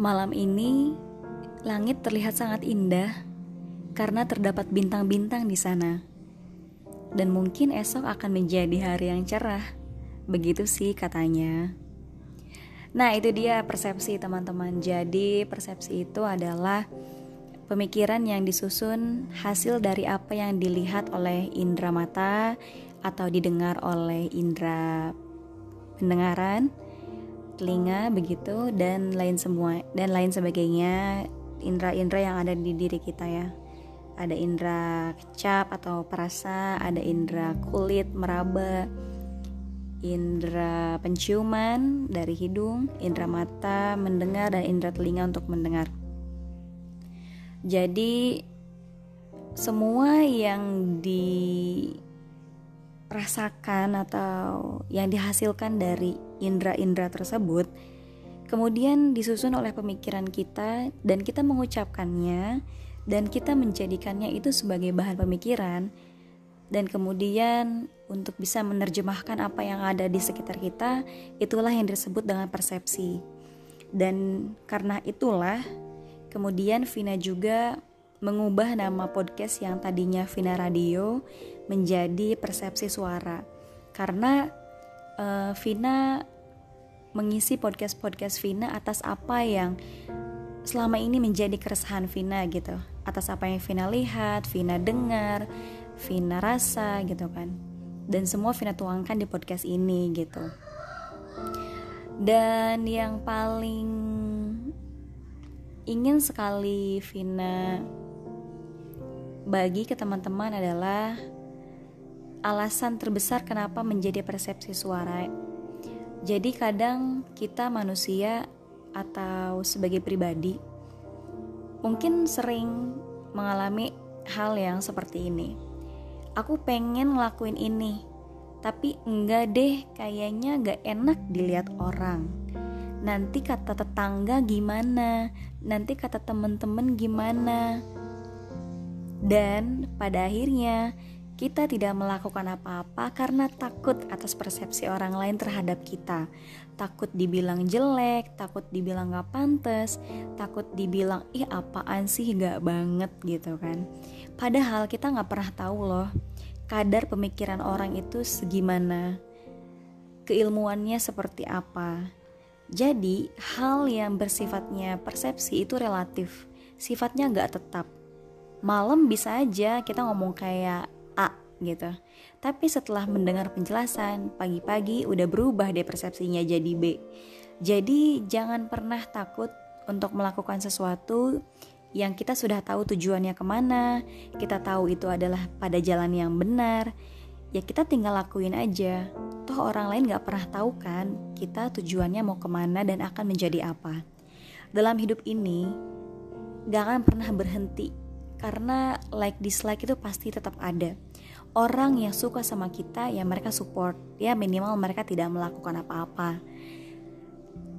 Malam ini langit terlihat sangat indah karena terdapat bintang-bintang di sana. Dan mungkin esok akan menjadi hari yang cerah. Begitu sih katanya. Nah, itu dia persepsi teman-teman. Jadi, persepsi itu adalah pemikiran yang disusun hasil dari apa yang dilihat oleh indera mata atau didengar oleh indera pendengaran telinga begitu dan lain semua dan lain sebagainya indera-indera yang ada di diri kita ya. Ada indera kecap atau perasa ada indera kulit meraba indera penciuman dari hidung indera mata mendengar dan indera telinga untuk mendengar. Jadi semua yang dirasakan atau yang dihasilkan dari indera-indera tersebut kemudian disusun oleh pemikiran kita dan kita mengucapkannya dan kita menjadikannya itu sebagai bahan pemikiran dan kemudian untuk bisa menerjemahkan apa yang ada di sekitar kita itulah yang disebut dengan persepsi. Dan karena itulah kemudian Vina juga mengubah nama podcast yang tadinya Vina Radio menjadi persepsi suara. Karena uh, Vina mengisi podcast-podcast Vina atas apa yang selama ini menjadi keresahan Vina gitu. Atas apa yang Vina lihat, Vina dengar, Vina rasa gitu kan. Dan semua Vina tuangkan di podcast ini gitu. Dan yang paling ingin sekali Vina bagi ke teman-teman adalah alasan terbesar kenapa menjadi persepsi suara jadi kadang kita manusia atau sebagai pribadi mungkin sering mengalami hal yang seperti ini. Aku pengen ngelakuin ini, tapi enggak deh, kayaknya gak enak dilihat orang. Nanti kata tetangga gimana? Nanti kata temen-temen gimana? Dan pada akhirnya kita tidak melakukan apa-apa karena takut atas persepsi orang lain terhadap kita. Takut dibilang jelek, takut dibilang gak pantas, takut dibilang ih apaan sih gak banget gitu kan. Padahal kita gak pernah tahu loh kadar pemikiran orang itu segimana, keilmuannya seperti apa. Jadi hal yang bersifatnya persepsi itu relatif, sifatnya gak tetap. Malam bisa aja kita ngomong kayak A gitu. Tapi setelah mendengar penjelasan, pagi-pagi udah berubah deh persepsinya jadi B. Jadi jangan pernah takut untuk melakukan sesuatu yang kita sudah tahu tujuannya ke mana, kita tahu itu adalah pada jalan yang benar, ya kita tinggal lakuin aja. Toh orang lain gak pernah tahu kan kita tujuannya mau ke mana dan akan menjadi apa. Dalam hidup ini, gak akan pernah berhenti karena like dislike itu pasti tetap ada. Orang yang suka sama kita ya mereka support. Ya minimal mereka tidak melakukan apa-apa.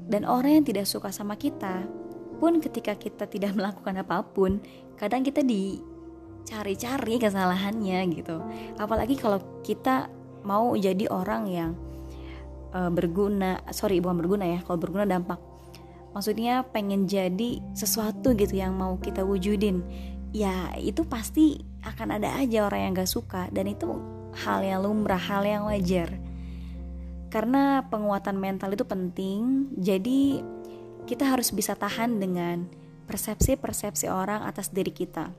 Dan orang yang tidak suka sama kita pun ketika kita tidak melakukan apa pun kadang kita dicari-cari kesalahannya gitu. Apalagi kalau kita mau jadi orang yang uh, berguna sorry bukan berguna ya kalau berguna dampak. Maksudnya pengen jadi sesuatu gitu yang mau kita wujudin ya itu pasti akan ada aja orang yang gak suka dan itu hal yang lumrah, hal yang wajar. Karena penguatan mental itu penting, jadi kita harus bisa tahan dengan persepsi-persepsi orang atas diri kita.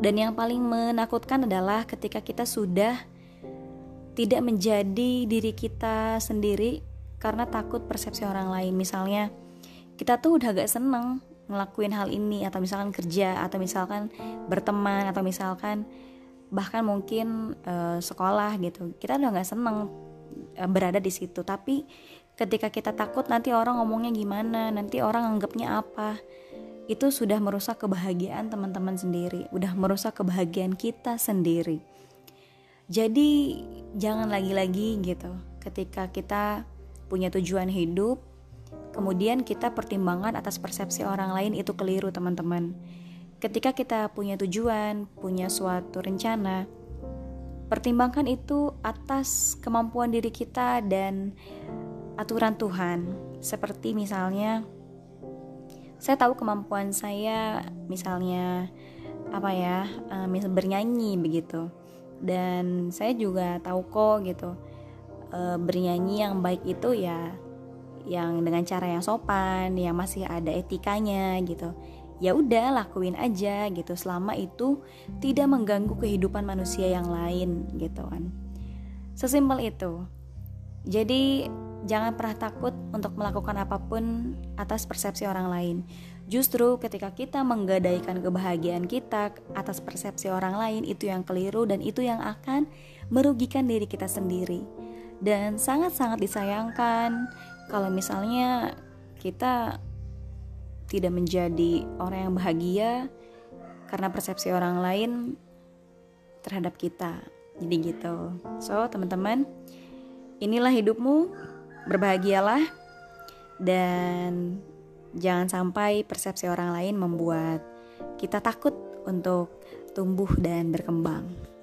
Dan yang paling menakutkan adalah ketika kita sudah tidak menjadi diri kita sendiri karena takut persepsi orang lain. Misalnya, kita tuh udah gak seneng ngelakuin hal ini atau misalkan kerja atau misalkan berteman atau misalkan bahkan mungkin uh, sekolah gitu. Kita udah nggak seneng uh, berada di situ. Tapi ketika kita takut nanti orang ngomongnya gimana nanti orang anggapnya apa itu sudah merusak kebahagiaan teman-teman sendiri udah merusak kebahagiaan kita sendiri. Jadi jangan lagi-lagi gitu. Ketika kita punya tujuan hidup kemudian kita pertimbangan atas persepsi orang lain itu keliru teman-teman. Ketika kita punya tujuan punya suatu rencana pertimbangkan itu atas kemampuan diri kita dan aturan Tuhan. Seperti misalnya saya tahu kemampuan saya misalnya apa ya uh, misal bernyanyi begitu. Dan saya juga tahu kok gitu uh, bernyanyi yang baik itu ya yang dengan cara yang sopan yang masih ada etikanya gitu. Ya udah lakuin aja gitu. Selama itu tidak mengganggu kehidupan manusia yang lain gitu kan. Sesimpel itu. Jadi Jangan pernah takut untuk melakukan apa pun atas persepsi orang lain. Justru ketika kita menggadaikan kebahagiaan kita atas persepsi orang lain itu yang keliru dan itu yang akan merugikan diri kita sendiri. Dan sangat-sangat disayangkan kalau misalnya kita tidak menjadi orang yang bahagia karena persepsi orang lain terhadap kita. Jadi gitu. So, teman-teman, inilah hidupmu berbahagialah dan jangan sampai persepsi orang lain membuat kita takut untuk tumbuh dan berkembang.